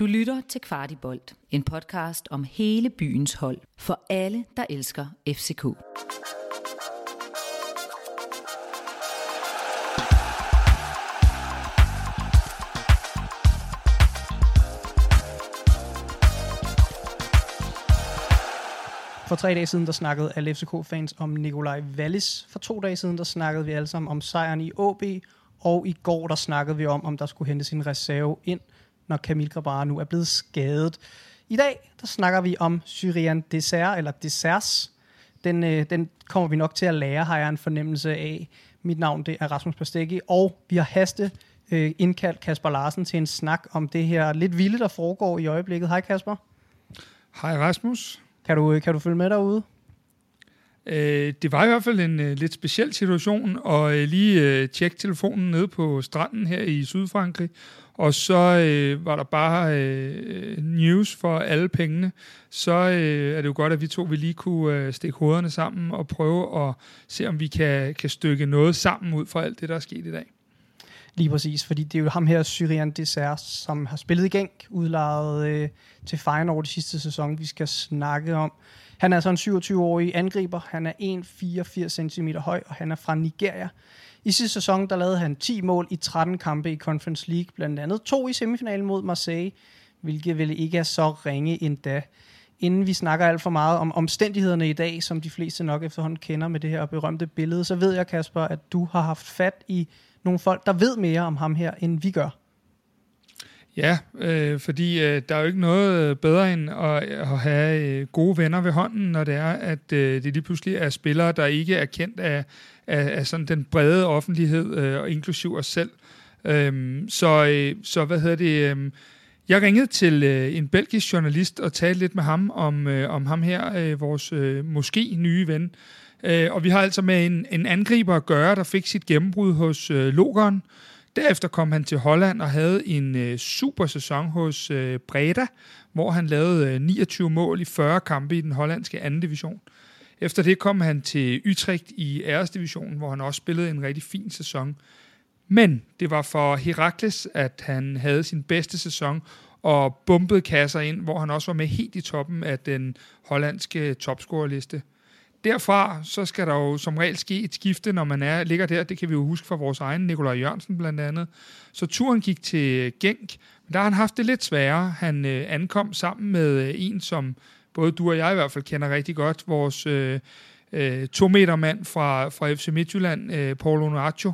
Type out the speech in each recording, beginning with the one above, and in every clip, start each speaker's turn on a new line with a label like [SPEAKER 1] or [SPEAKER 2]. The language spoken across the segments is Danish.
[SPEAKER 1] Du lytter til Kvartibolt, en podcast om hele byens hold, for alle, der elsker FCK.
[SPEAKER 2] For tre dage siden, der snakkede alle FCK-fans om Nikolaj Wallis. For to dage siden, der snakkede vi alle sammen om sejren i AB. Og i går, der snakkede vi om, om der skulle hentes en reserve ind, når Camille Grabara nu er blevet skadet. I dag, der snakker vi om Syrian Dessert, eller Desserts. Den, øh, den kommer vi nok til at lære, har jeg en fornemmelse af. Mit navn, det er Rasmus Pastegi, og vi har haste øh, indkaldt Kasper Larsen til en snak om det her lidt vilde, der foregår i øjeblikket. Hej Kasper.
[SPEAKER 3] Hej Rasmus.
[SPEAKER 2] Kan du, kan du følge med derude?
[SPEAKER 3] Øh, det var i hvert fald en øh, lidt speciel situation at øh, lige øh, tjekke telefonen nede på stranden her i Sydfrankrig, og så øh, var der bare øh, news for alle pengene. Så øh, er det jo godt, at vi to vi lige kunne øh, stikke hovederne sammen og prøve at se, om vi kan, kan stykke noget sammen ud fra alt det, der er sket i dag.
[SPEAKER 2] Lige præcis, fordi det er jo ham her, Syrian Dessert, som har spillet i Genk, udlejet øh, til Feyenoord de sidste sæson, vi skal snakke om. Han er så en 27-årig angriber, han er 1,84 cm høj, og han er fra Nigeria. I sidste sæson, der lavede han 10 mål i 13 kampe i Conference League, blandt andet to i semifinalen mod Marseille, hvilket vel ikke er så ringe endda. Inden vi snakker alt for meget om omstændighederne i dag, som de fleste nok efterhånden kender med det her berømte billede, så ved jeg, Kasper, at du har haft fat i nogle folk, der ved mere om ham her, end vi gør.
[SPEAKER 3] Ja, øh, fordi øh, der er jo ikke noget bedre end at, øh, at have øh, gode venner ved hånden, når det er, at øh, det lige pludselig er spillere, der ikke er kendt af, af, af sådan den brede offentlighed, øh, og inklusiv os selv. Øh, så, øh, så hvad hedder det... Øh, jeg ringede til øh, en belgisk journalist og talte lidt med ham om, øh, om ham her, øh, vores øh, måske nye ven. Øh, og vi har altså med en, en angriber at gøre, der fik sit gennembrud hos øh, Logeren. Derefter kom han til Holland og havde en øh, super sæson hos øh, Breda, hvor han lavede øh, 29 mål i 40 kampe i den hollandske anden division. Efter det kom han til Utrecht i æresdivisionen, hvor han også spillede en rigtig fin sæson. Men det var for Herakles, at han havde sin bedste sæson og bumpede kasser ind, hvor han også var med helt i toppen af den hollandske topscorerliste. Derfra så skal der jo som regel ske et skifte, når man er, ligger der. Det kan vi jo huske fra vores egen Nikolaj Jørgensen blandt andet. Så turen gik til Genk, men der har han haft det lidt sværere. Han øh, ankom sammen med øh, en, som både du og jeg i hvert fald kender rigtig godt, vores øh, øh, to meter mand fra, fra FC Midtjylland, øh, Paul Onuaccio.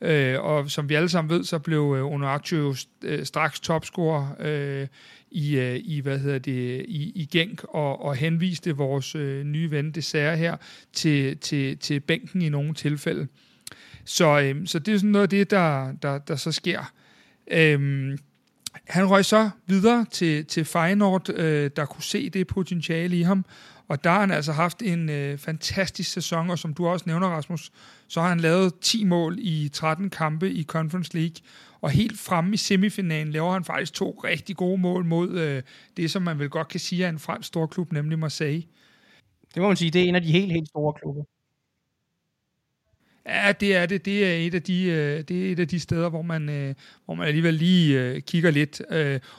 [SPEAKER 3] Øh, og som vi alle sammen ved, så blev øh, Onuaccio jo øh, straks topscorer øh, i, øh, i hvad hedder det, i, i Genk og, og henviste vores øh, nye ven Dessert her til, til, til bænken i nogle tilfælde. Så, øh, så det er sådan noget af det, der, der, der så sker. Øh, han røg så videre til, til Feyenoord, øh, der kunne se det potentiale i ham, og der har han altså haft en øh, fantastisk sæson, og som du også nævner, Rasmus, så har han lavet 10 mål i 13 kampe i Conference League, og helt fremme i semifinalen laver han faktisk to rigtig gode mål mod øh, det, som man vel godt kan sige er en fransk storklub, nemlig Marseille.
[SPEAKER 2] Det må man sige, det er en af de helt, helt store klubber.
[SPEAKER 3] Ja, det er det. Det er et af de, øh, det er et af de steder, hvor man, øh, hvor man alligevel lige øh, kigger lidt.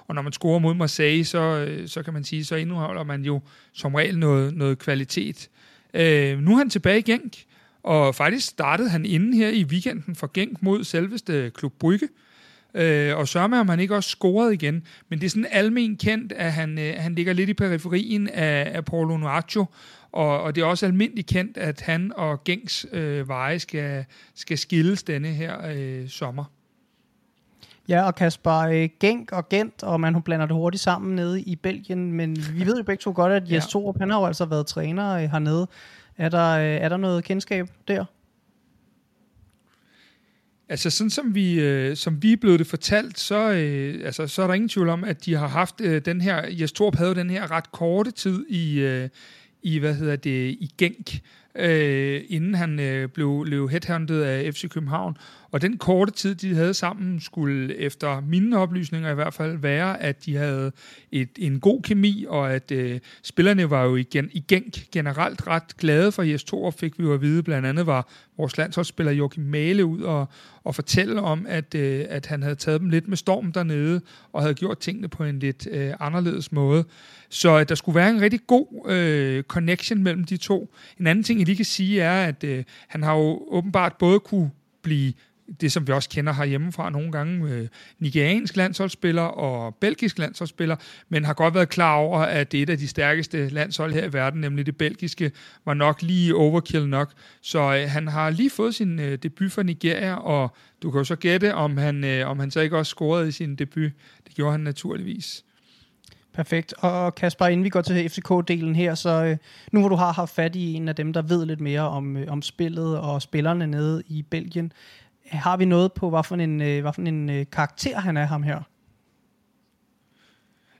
[SPEAKER 3] Og når man scorer mod Marseille, så, så kan man sige, så indeholder man jo som regel noget, noget kvalitet. Nu er han tilbage i Genk, og faktisk startede han inden her i weekenden for Genk mod selveste Klub Brygge. Og sørger med, om han ikke også scorede igen. Men det er sådan almen kendt, at han, han ligger lidt i periferien af, af Paulo Nuaccio, og, og det er også almindeligt kendt, at han og Gengs øh, veje skal, skal skilles denne her øh, sommer.
[SPEAKER 2] Ja, og Kasper, øh, Genk og Gent, og man blander det hurtigt sammen nede i Belgien, men vi ved jo begge to godt, at Jes ja. Torup, han har jo altså været træner øh, hernede. Er der, øh, er der noget kendskab der?
[SPEAKER 3] Altså sådan som vi, øh, som vi er blevet det fortalt, så, øh, altså, så er der ingen tvivl om, at de har haft øh, den her, Jes Torp havde den her ret korte tid i, øh, i, hvad hedder det, i Genk. øh, inden han øh, blev, blev headhunted af FC København. Og den korte tid, de havde sammen, skulle efter mine oplysninger i hvert fald være, at de havde et, en god kemi, og at øh, spillerne var jo igen, igen generelt ret glade for Jes Thor, fik vi jo at vide. Blandt andet var vores landsholdsspiller Joachim Male ud og, og fortælle om, at, øh, at han havde taget dem lidt med storm dernede, og havde gjort tingene på en lidt øh, anderledes måde. Så at der skulle være en rigtig god øh, connection mellem de to. En anden ting, jeg lige kan sige, er, at øh, han har jo åbenbart både kunne blive det, som vi også kender herhjemmefra nogle gange, øh, nigeriansk landsholdsspiller og belgisk landsholdsspiller, men har godt været klar over, at det er et af de stærkeste landshold her i verden, nemlig det belgiske, var nok lige overkill nok. Så øh, han har lige fået sin øh, debut for Nigeria, og du kan jo så gætte, om han, øh, om han så ikke også scorede i sin debut. Det gjorde han naturligvis.
[SPEAKER 2] Perfekt. Og Kasper, inden vi går til FCK-delen her, så øh, nu hvor du har haft fat i en af dem, der ved lidt mere om, øh, om spillet og spillerne nede i Belgien, har vi noget på, hvad for en, øh, hvad for en øh, karakter han er ham her?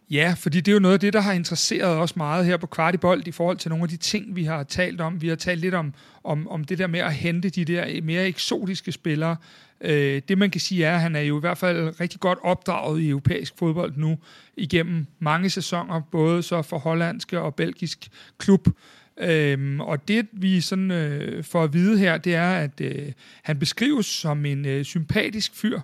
[SPEAKER 3] Ja, fordi det er jo noget af det, der har interesseret os meget her på Kvartibold i forhold til nogle af de ting, vi har talt om. Vi har talt lidt om, om, om det der med at hente de der mere eksotiske spillere. Øh, det man kan sige er, at han er jo i hvert fald rigtig godt opdraget i europæisk fodbold nu igennem mange sæsoner, både så for hollandske og belgisk klub. Øhm, og det vi sådan øh, får at vide her, det er, at øh, han beskrives som en øh, sympatisk fyr,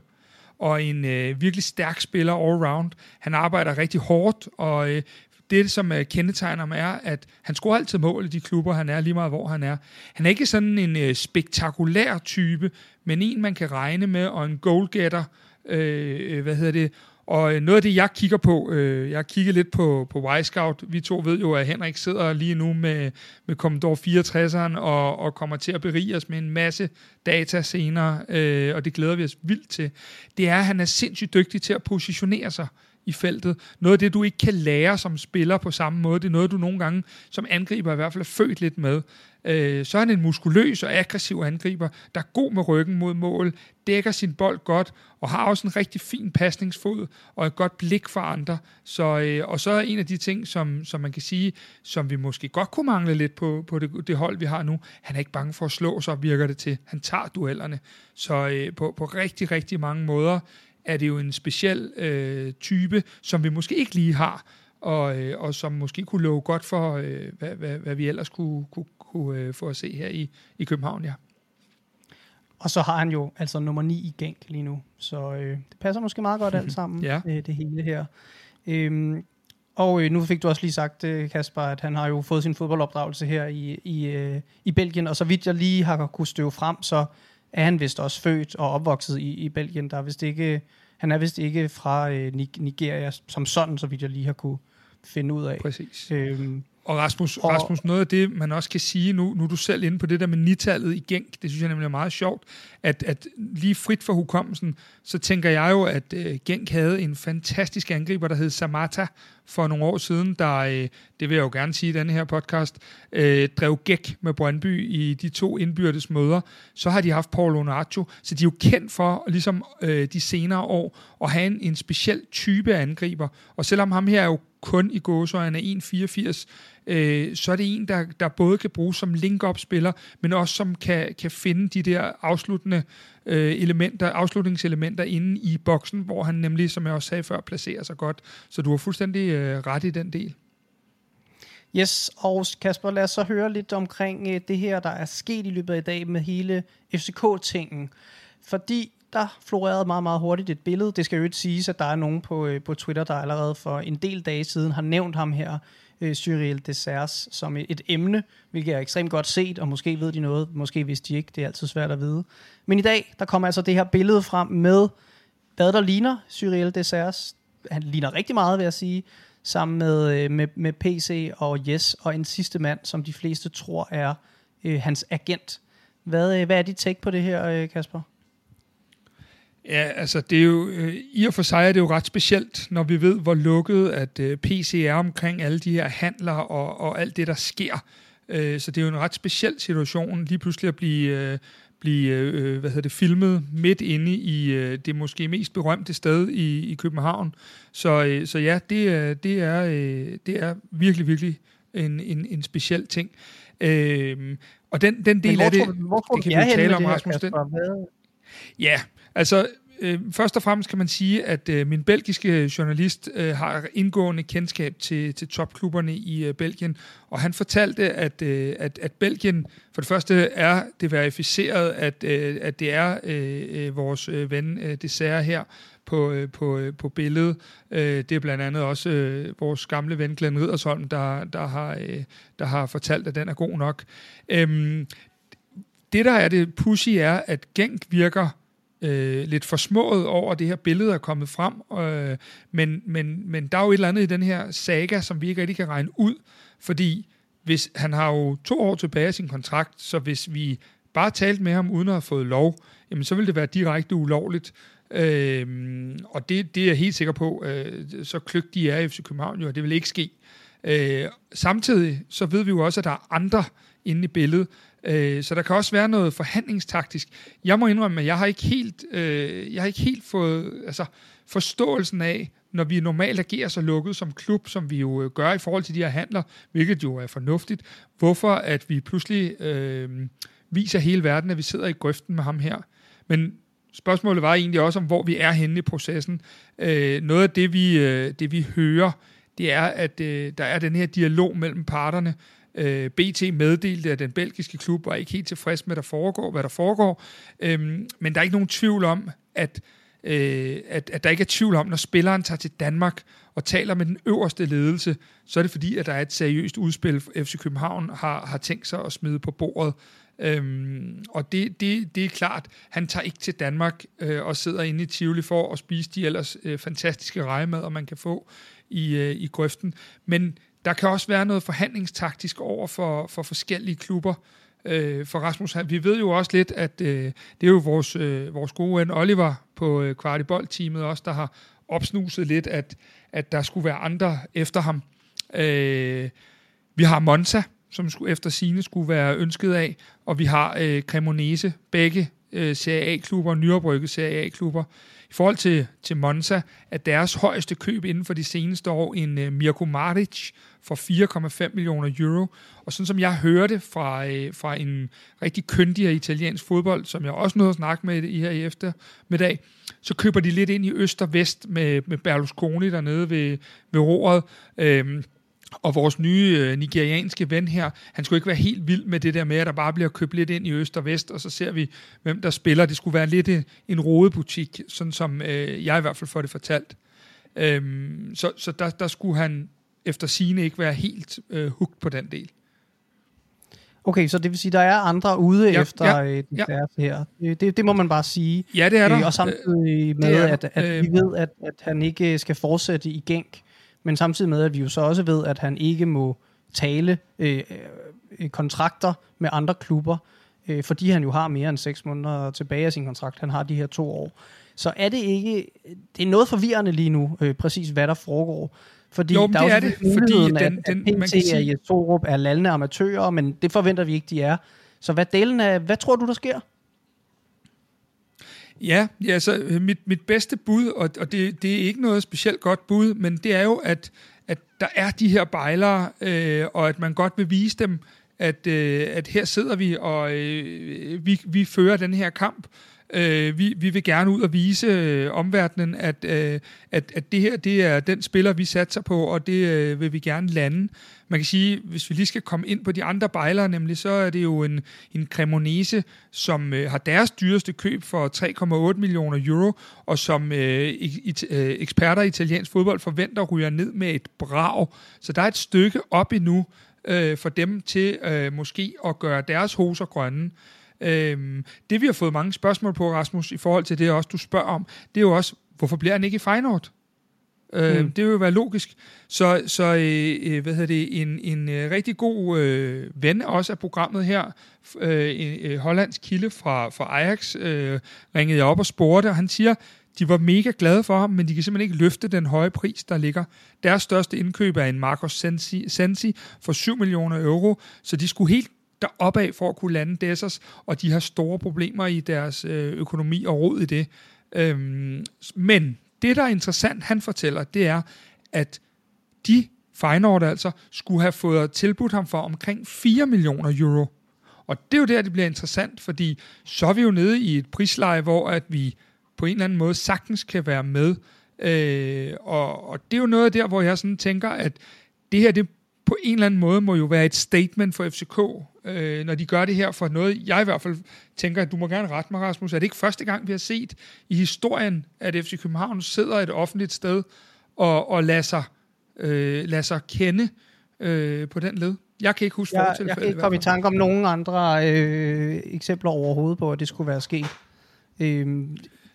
[SPEAKER 3] og en øh, virkelig stærk spiller all round. Han arbejder rigtig hårdt, og øh, det, som øh, kendetegner ham, er, at han scorer altid mål i de klubber, han er, lige meget hvor han er. Han er ikke sådan en øh, spektakulær type, men en, man kan regne med, og en goalgetter, øh, øh hvad hedder det, og øh, noget af det, jeg kigger på, øh, jeg kigger lidt på, på Y-Scout. Vi to ved jo, at Henrik sidder lige nu med, med Commodore 64'eren og, og kommer til at berige os med en masse data senere, øh, og det glæder vi os vildt til. Det er, at han er sindssygt dygtig til at positionere sig i feltet. Noget af det, du ikke kan lære som spiller på samme måde, det er noget, du nogle gange som angriber i hvert fald er født lidt med. Øh, så er han en muskuløs og aggressiv angriber, der er god med ryggen mod mål, dækker sin bold godt, og har også en rigtig fin pasningsfod og et godt blik for andre. Så, øh, og så er en af de ting, som, som man kan sige, som vi måske godt kunne mangle lidt på, på det, det hold, vi har nu, han er ikke bange for at slå, så virker det til. Han tager duellerne. Så øh, på, på rigtig, rigtig mange måder er det jo en speciel øh, type, som vi måske ikke lige har, og, øh, og som måske kunne love godt for, øh, hvad, hvad, hvad vi ellers kunne, kunne, kunne øh, få at se her i, i København, ja.
[SPEAKER 2] Og så har han jo altså nummer 9 i Genk lige nu, så øh, det passer måske meget godt alt sammen,
[SPEAKER 3] ja.
[SPEAKER 2] øh, det hele her. Øhm, og øh, nu fik du også lige sagt, øh, Kasper, at han har jo fået sin fodboldopdragelse her i, i, øh, i Belgien, og så vidt jeg lige har kunne støve frem, så er han vist også født og opvokset i, i Belgien. Der er vist ikke, han er vist ikke fra øh, Nigeria som sådan, så vidt jeg lige har kunne finde ud af.
[SPEAKER 3] Præcis. Øhm, og Rasmus, og Rasmus, noget af det, man også kan sige, nu, nu er du selv inde på det der med nitallet i Genk, det synes jeg nemlig er meget sjovt, at, at lige frit for hukommelsen, så tænker jeg jo, at uh, Genk havde en fantastisk angriber, der hed Samata, for nogle år siden, der, uh, det vil jeg jo gerne sige i denne her podcast, uh, drev gæk med Brøndby i de to indbyrdes møder. Så har de haft Paul Onacho, så de er jo kendt for, ligesom uh, de senere år, at have en, en speciel type angriber. Og selvom ham her er jo kun i gåsøjne er 1,84, øh, så er det en, der, der både kan bruges som link-up-spiller, men også som kan, kan finde de der afsluttende øh, elementer, afslutningselementer inde i boksen, hvor han nemlig, som jeg også sagde før, placerer sig godt. Så du har fuldstændig øh, ret i den del.
[SPEAKER 2] Yes, og Kasper, lad os så høre lidt omkring øh, det her, der er sket i løbet af i dag med hele FCK-tingen. Fordi der florerede meget, meget hurtigt et billede. Det skal jo ikke siges, at der er nogen på, øh, på Twitter, der allerede for en del dage siden har nævnt ham her, øh, Cyril Desserts, som et emne, hvilket er ekstremt godt set, og måske ved de noget, måske vidste de ikke, det er altid svært at vide. Men i dag, der kommer altså det her billede frem med, hvad der ligner Cyril Desserts. Han ligner rigtig meget, vil jeg sige, sammen med, øh, med, med PC og Yes, og en sidste mand, som de fleste tror er øh, hans agent. Hvad, øh, hvad er dit take på det her, øh, Kasper?
[SPEAKER 3] Ja, altså det er jo, øh, i og for sig er det jo ret specielt, når vi ved, hvor lukket at øh, PC er omkring alle de her handler og, og alt det, der sker. Øh, så det er jo en ret speciel situation lige pludselig at blive, øh, blive øh, hvad hedder det, filmet midt inde i øh, det måske mest berømte sted i, i København. Så, øh, så ja, det, er, det, er, øh, det er virkelig, virkelig en, en, en speciel ting. Øh, Og den, den del
[SPEAKER 2] hvor
[SPEAKER 3] af det,
[SPEAKER 2] hvor
[SPEAKER 3] det kan
[SPEAKER 2] vi
[SPEAKER 3] tale om, Rasmus. Den, Ja, altså øh, først og fremmest kan man sige, at øh, min belgiske øh, journalist øh, har indgående kendskab til, til topklubberne i øh, Belgien, og han fortalte, at, øh, at, at Belgien for det første er det verificeret, at, øh, at det er øh, øh vores øh, ven øh, Dessert her på, øh, på, på billedet. Det er blandt andet også vores gamle ven Glenn Riddersholm, der, der, har, der har fortalt, at den er god nok. Øhm, det, der er det pussy, er, at Genk virker øh, lidt forsmået over, at det her billede er kommet frem. Øh, men, men, men der er jo et eller andet i den her saga, som vi ikke rigtig kan regne ud, fordi hvis, han har jo to år tilbage af sin kontrakt, så hvis vi bare talte med ham uden at have fået lov, jamen så ville det være direkte ulovligt. Øh, og det, det er jeg helt sikker på, øh, så kløgtige er i FC København jo, og det vil ikke ske. Øh, samtidig så ved vi jo også, at der er andre inde i billedet, øh, så der kan også være noget forhandlingstaktisk. Jeg må indrømme, at jeg har ikke helt, øh, jeg har ikke helt fået altså, forståelsen af, når vi normalt agerer så lukket som klub, som vi jo øh, gør i forhold til de her handler, hvilket jo er fornuftigt, hvorfor at vi pludselig øh, viser hele verden, at vi sidder i grøften med ham her. Men spørgsmålet var egentlig også om, hvor vi er henne i processen. Øh, noget af det vi, øh, det, vi hører, det er, at øh, der er den her dialog mellem parterne. Øh, BT meddelte, at den belgiske klub var ikke helt tilfreds med, der foregår, hvad der foregår. Øhm, men der er ikke nogen tvivl om, at, øh, at, at der ikke er tvivl om, når spilleren tager til Danmark og taler med den øverste ledelse, så er det fordi, at der er et seriøst udspil, FC København har, har tænkt sig at smide på bordet. Øhm, og det, det, det er klart, han tager ikke til Danmark øh, og sidder inde i Tivoli for at spise de ellers øh, fantastiske rejemad, man kan få i, øh, i grøften. Men der kan også være noget forhandlingstaktisk over for, for forskellige klubber. Øh, for Rasmus, vi ved jo også lidt, at øh, det er jo vores, øh, vores gode ven Oliver på øh, Kvartibold-teamet også, der har opsnuset lidt, at, at der skulle være andre efter ham. Øh, vi har Monza, som skulle, efter sine skulle være ønsket af, og vi har øh, Cremonese, begge øh, Serie A-klubber, nyoprykket Serie A-klubber. I forhold til, til Monza, at deres højeste køb inden for de seneste år, en øh, Mirko Maric for 4,5 millioner euro. Og sådan som jeg hørte fra, øh, fra en rigtig køndig italiensk fodbold, som jeg også nåede at snakke med i her i eftermiddag, så køber de lidt ind i øst og vest med, med Berlusconi dernede ved, ved roret. Øhm, og vores nye øh, nigerianske ven her, han skulle ikke være helt vild med det der med, at der bare bliver købt lidt ind i øst og vest, og så ser vi, hvem der spiller. Det skulle være lidt en, en rodebutik, sådan som øh, jeg i hvert fald får det fortalt. Øhm, så så der, der skulle han efter sine ikke være helt øh, hugt på den del.
[SPEAKER 2] Okay, så det vil sige, der er andre ude
[SPEAKER 3] Ja,
[SPEAKER 2] efter
[SPEAKER 3] ja,
[SPEAKER 2] øh,
[SPEAKER 3] ja.
[SPEAKER 2] her. Det, det, det må man bare sige.
[SPEAKER 3] Ja, det er der.
[SPEAKER 2] Øh, og samtidig med,
[SPEAKER 3] er der.
[SPEAKER 2] at, at
[SPEAKER 3] Øh,
[SPEAKER 2] vi ved, at, at han ikke skal fortsætte i Genk, men samtidig med, at vi jo så også ved, at han ikke må tale øh, øh, kontrakter med andre klubber, øh, fordi han jo har mere end seks måneder tilbage af sin kontrakt. Han har de her to år. Så er det ikke... Det er noget forvirrende lige nu, øh, præcis hvad der foregår. Fordi
[SPEAKER 3] Jo,
[SPEAKER 2] der
[SPEAKER 3] det
[SPEAKER 2] er,
[SPEAKER 3] er det, fordi den-
[SPEAKER 2] at,
[SPEAKER 3] den-
[SPEAKER 2] at
[SPEAKER 3] man kan sige-
[SPEAKER 2] Jes Torup er lallende amatører, men det forventer vi ikke, de er. Så hvad delen af... Hvad tror du, der sker?
[SPEAKER 3] Ja, ja så øh, mit, mit bedste bud, og, og det, det er ikke noget specielt godt bud, men det er jo, at, at der er de her bejlere, øh, og at man godt vil vise dem, at, øh, at her sidder vi, og øh, vi, vi fører den her kamp. Øh, vi, vi vil gerne ud og vise øh, omverdenen, at, øh, at, at det her det er den spiller, vi satser på, og det øh, vil vi gerne lande. Man kan sige, hvis vi lige skal komme ind på de andre bejlere, nemlig så er det jo en, en Cremonese, som øh, har deres dyreste køb for 3,8 millioner euro, og som øh, it, øh, eksperter i italiensk fodbold forventer ryger ned med et brag. Så der er et stykke op endnu øh, for dem til øh, måske at gøre deres hoser grønne. Øhm, det vi har fået mange spørgsmål på, Rasmus, i forhold til det også, du spørger om, det er jo også, hvorfor bliver han ikke i Feyenoord? Øh,
[SPEAKER 2] Mm.
[SPEAKER 3] Det vil jo være logisk. Så, så øh, øh, hvad hedder det, en, en øh, rigtig god øh, ven også af programmet her, øh, en øh, hollandsk kilde fra, fra Ajax, øh, ringede jeg op og spurgte, og han siger, de var mega glade for ham, men de kan simpelthen ikke løfte den høje pris, der ligger. Deres største indkøb er en Marcos Sensi, Sensi for 7 millioner euro, så de skulle helt deroppe af for at kunne lande Dessers, og de har store problemer i deres øh, økonomi og råd i det. Øhm, men det, der er interessant, han fortæller, det er, at de Feyenoord altså skulle have fået tilbudt ham for omkring 4 millioner euro. Og det er jo der, det bliver interessant, fordi så er vi jo nede i et prisleje, hvor at vi på en eller anden måde sagtens kan være med. Øh, og, og det er jo noget der, hvor jeg sådan tænker, at det her, det på en eller anden måde må jo være et statement for FCK, øh, når de gør det her for noget, jeg i hvert fald tænker, at du må gerne rette mig, Rasmus. Er det ikke første gang, vi har set i historien, at FC København sidder et offentligt sted og, og lader, sig, øh, lader sig kende øh, på den led? Jeg kan ikke huske
[SPEAKER 2] jeg, Jeg kan ikke komme i tanke om nogen andre øh, eksempler overhovedet på, at det skulle være sket. Øh,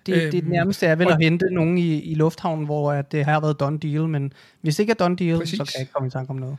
[SPEAKER 2] det, øhm, det nærmeste er vel at hente nogen i, i lufthavnen, hvor at det har været done deal, men hvis ikke er done deal, præcis. så kan jeg ikke komme i tanke om noget.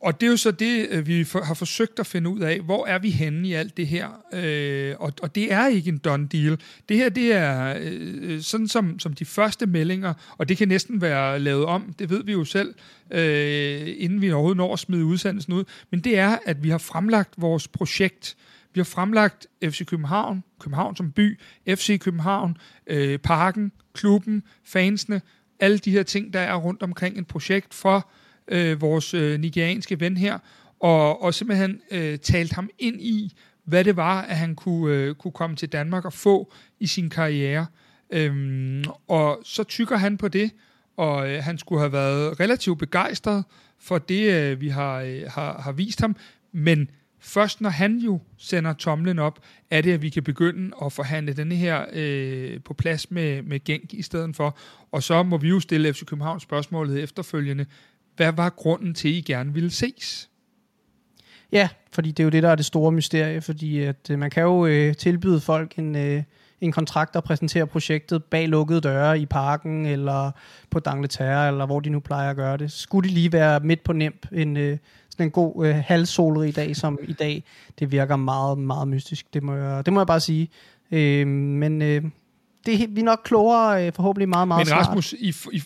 [SPEAKER 3] Og det er jo så det, øh, vi har forsøgt at finde ud af. Hvor er vi henne i alt det her? Øh, og, og det er ikke en done deal. Det her, det er øh, øh, sådan som, som de første meldinger, og det kan næsten være lavet om, det ved vi jo selv, øh, inden vi overhovedet når at smide udsendelsen ud. Men det er, at vi har fremlagt vores projekt. Vi har fremlagt FC København, København som by, FC København, øh, parken, klubben, fansene, alle de her ting, der er rundt omkring et projekt for øh, vores øh, nigerianske ven her, og, og simpelthen øh, talt ham ind i, hvad det var, at han kunne, øh, kunne komme til Danmark og få i sin karriere. Øhm, og så tykker han på det, og øh, han skulle have været relativt begejstret for det, øh, vi har, øh, har, har vist ham, men først når han jo sender tomlen op, er det, at vi kan begynde at forhandle denne her øh, på plads med, med Genk i stedet for. Og så må vi jo stille FC København spørgsmålet efterfølgende. Hvad var grunden til, at I gerne ville ses?
[SPEAKER 2] Ja, fordi det er jo det, der er det store mysterie, fordi at, øh, man kan jo øh, tilbyde folk en, øh, en kontrakt og præsentere projektet bag lukkede døre i parken, eller på Dangleterre, eller hvor de nu plejer at gøre det. Skulle de lige være midt på nemt en, øh, sådan en god øh, halvsolrig dag som i dag, det virker meget, meget mystisk. Det må jeg, det må jeg bare sige. Øh, men øh, det, vi er nok klogere øh, forhåbentlig meget, meget
[SPEAKER 3] Men Rasmus, snart. i, i,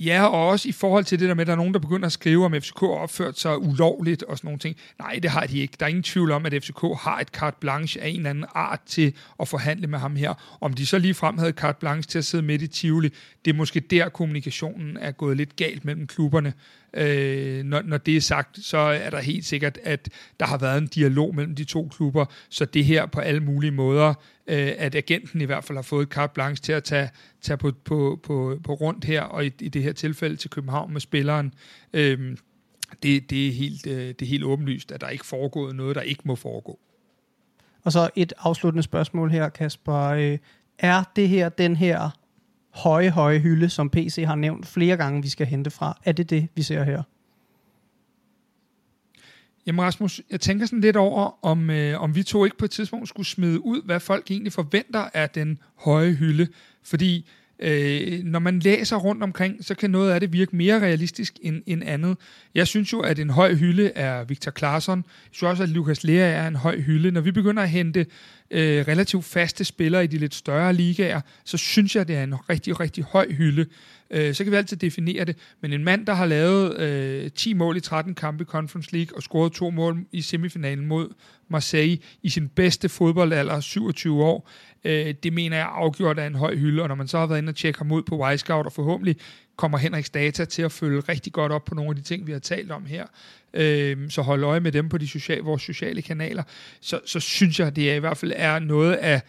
[SPEAKER 3] Ja, og også i forhold til det der med, at der er nogen, der begynder at skrive, om FCK har opført sig ulovligt og sådan nogle ting. Nej, det har de ikke. Der er ingen tvivl om, at FCK har et carte blanche af en eller anden art til at forhandle med ham her. Om de så lige frem havde carte blanche til at sidde midt i Tivoli, det er måske der, kommunikationen er gået lidt galt mellem klubberne. Øh, når, når det er sagt, så er der helt sikkert, at der har været en dialog mellem de to klubber, så det her på alle mulige måder, øh, at agenten i hvert fald har fået carte blanche til at tage, tage på, på, på, på rundt her, og i, i det her tilfælde til København med spilleren. Øh, det, det, er helt, øh, det er helt åbenlyst, at der ikke foregået noget, der ikke må foregå.
[SPEAKER 2] Og så et afsluttende spørgsmål her, Kasper. Øh, er det her den her høje, høje hylde, som PC har nævnt flere gange, vi skal hente fra. Er det det, vi ser her?
[SPEAKER 3] Jamen Rasmus, jeg tænker sådan lidt over, om, øh, om vi to ikke på et tidspunkt skulle smide ud, hvad folk egentlig forventer af den høje hylde. Fordi øh, når man læser rundt omkring, så kan noget af det virke mere realistisk end, end andet. Jeg synes jo, at en høj hylde er Victor Claesson. Jeg synes også, at Lukas Lea er en høj hylde. Når vi begynder at hente øh, relativt faste spillere i de lidt større ligaer, så synes jeg, det er en rigtig, rigtig høj hylde. Øh, så kan vi altid definere det. Men en mand, der har lavet øh, 10 mål i 13 kampe i Conference League og scoret to mål i semifinalen mod Marseille i sin bedste fodboldalder, 27 år, øh, det mener jeg afgjort er en høj hylde. Og når man så har været inde og tjekke ham ud på Y-Scout og forhåbentlig kommer Henriks data til at følge rigtig godt op på nogle af de ting, vi har talt om her. Øh, så hold øje med dem på de sociale, vores sociale kanaler. Så, så synes jeg, det er i hvert fald er noget af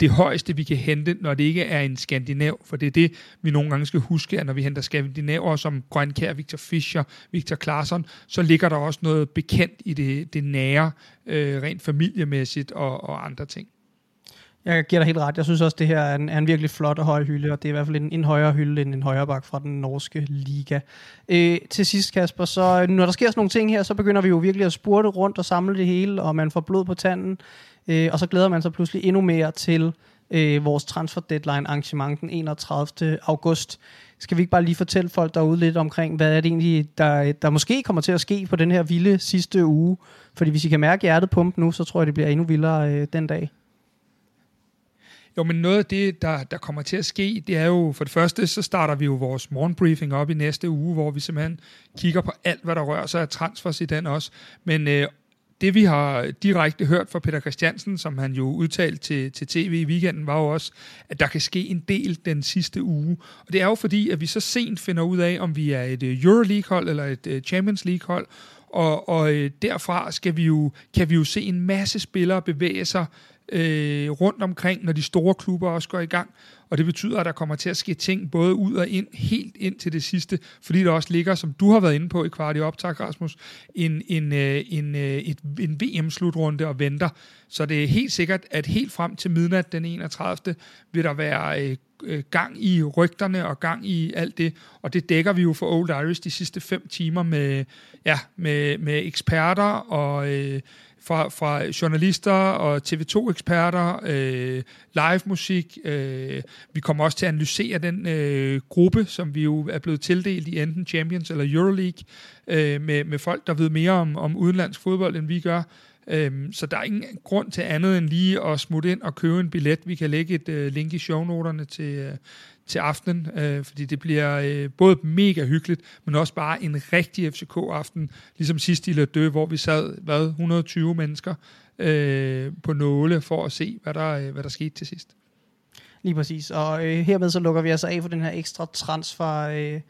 [SPEAKER 3] det højeste, vi kan hente, når det ikke er en skandinav, for det er det, vi nogle gange skal huske, at når vi henter skandinaver som Grønkær, Victor Fischer, Victor Claesson, så ligger der også noget bekendt i det, det nære, øh, rent familiemæssigt og, og andre ting.
[SPEAKER 2] Jeg giver dig helt ret. Jeg synes også, det her er en, er en virkelig flot og høj hylde, og det er i hvert fald en, en højere hylde end en højere bak fra den norske liga. Øh, til sidst, Kasper, så øh, når der sker sådan nogle ting her, så begynder vi jo virkelig at spurte rundt og samle det hele, og man får blod på tanden, øh, og så glæder man sig pludselig endnu mere til øh, vores transfer deadline arrangement den 31. august. Skal vi ikke bare lige fortælle folk derude lidt omkring, hvad er det egentlig, der, der måske kommer til at ske på den her vilde sidste uge? Fordi hvis I kan mærke hjertet pumpe nu, så tror jeg, det bliver endnu vildere øh, den dag.
[SPEAKER 3] Jo, men noget af det, der, der kommer til at ske, det er jo, for det første, så starter vi jo vores morgenbriefing op i næste uge, hvor vi simpelthen kigger på alt, hvad der rører sig af transfers i den også. Men øh, det vi har direkte hørt fra Peter Christiansen, som han jo udtalte til, til tv i weekenden, var jo også, at der kan ske en del den sidste uge. Og det er jo fordi, at vi så sent finder ud af, om vi er et øh, Euroleague-hold eller et øh, Champions League-hold, Og, og øh, derfra skal vi jo, kan vi jo se en masse spillere bevæge sig øh, rundt omkring, når de store klubber også går i gang. Og det betyder, at der kommer til at ske ting både ud og ind, helt ind til det sidste, fordi der også ligger, som du har været inde på i kvart i optag, Rasmus, en, en, øh, en, øh, et, en VM-slutrunde og venter. Så det er helt sikkert, at helt frem til midnat den 31. vil der være øh, øh, gang i rygterne og gang i alt det, og det dækker vi jo for Old Irish de sidste fem timer med, ja, med, med eksperter og øh, fra, fra journalister og TV2-eksperter, øh, live musik. Øh, vi kommer også til at analysere den øh, gruppe, som vi jo er blevet tildelt i enten Champions eller Euroleague, øh, med, med folk, der ved mere om, om udenlandsk fodbold, end vi gør. Øhm, så der er ingen grund til andet end lige at smutte ind og købe en billet. Vi kan lægge et øh, link i shownoterne til, øh, til aftenen, øh, fordi det bliver øh, både mega hyggeligt, men også bare en rigtig FCK-aften, ligesom sidst i Lødø, hvor vi sad, hvad, 120 mennesker øh, på nåle for at se, hvad der, øh, hvad der skete til sidst.
[SPEAKER 2] Lige præcis, og øh, hermed så lukker vi altså af for den her ekstra transfer... Øh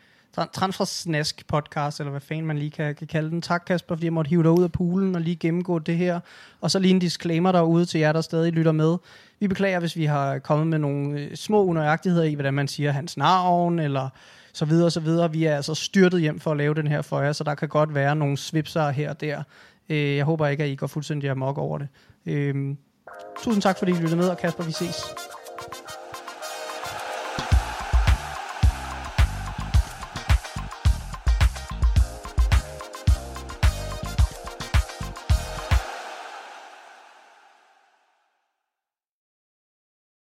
[SPEAKER 2] Transfersnask podcast, eller hvad fanden man lige kan, kan kalde den. Tak Kasper, fordi jeg måtte hive dig ud af poolen og lige gennemgå det her. Og så lige en disclaimer derude til jer, der stadig lytter med. Vi beklager, hvis vi har kommet med nogle øh, små unøjagtigheder i, hvordan man siger hans navn, eller så videre, og så videre. Vi er altså styrtet hjem for at lave den her for jer, så der kan godt være nogle svipser her og der. Øh, jeg håber ikke, at I går fuldstændig amok over det. Øh, tusind tak, fordi I lyttede med, og Kasper, vi ses.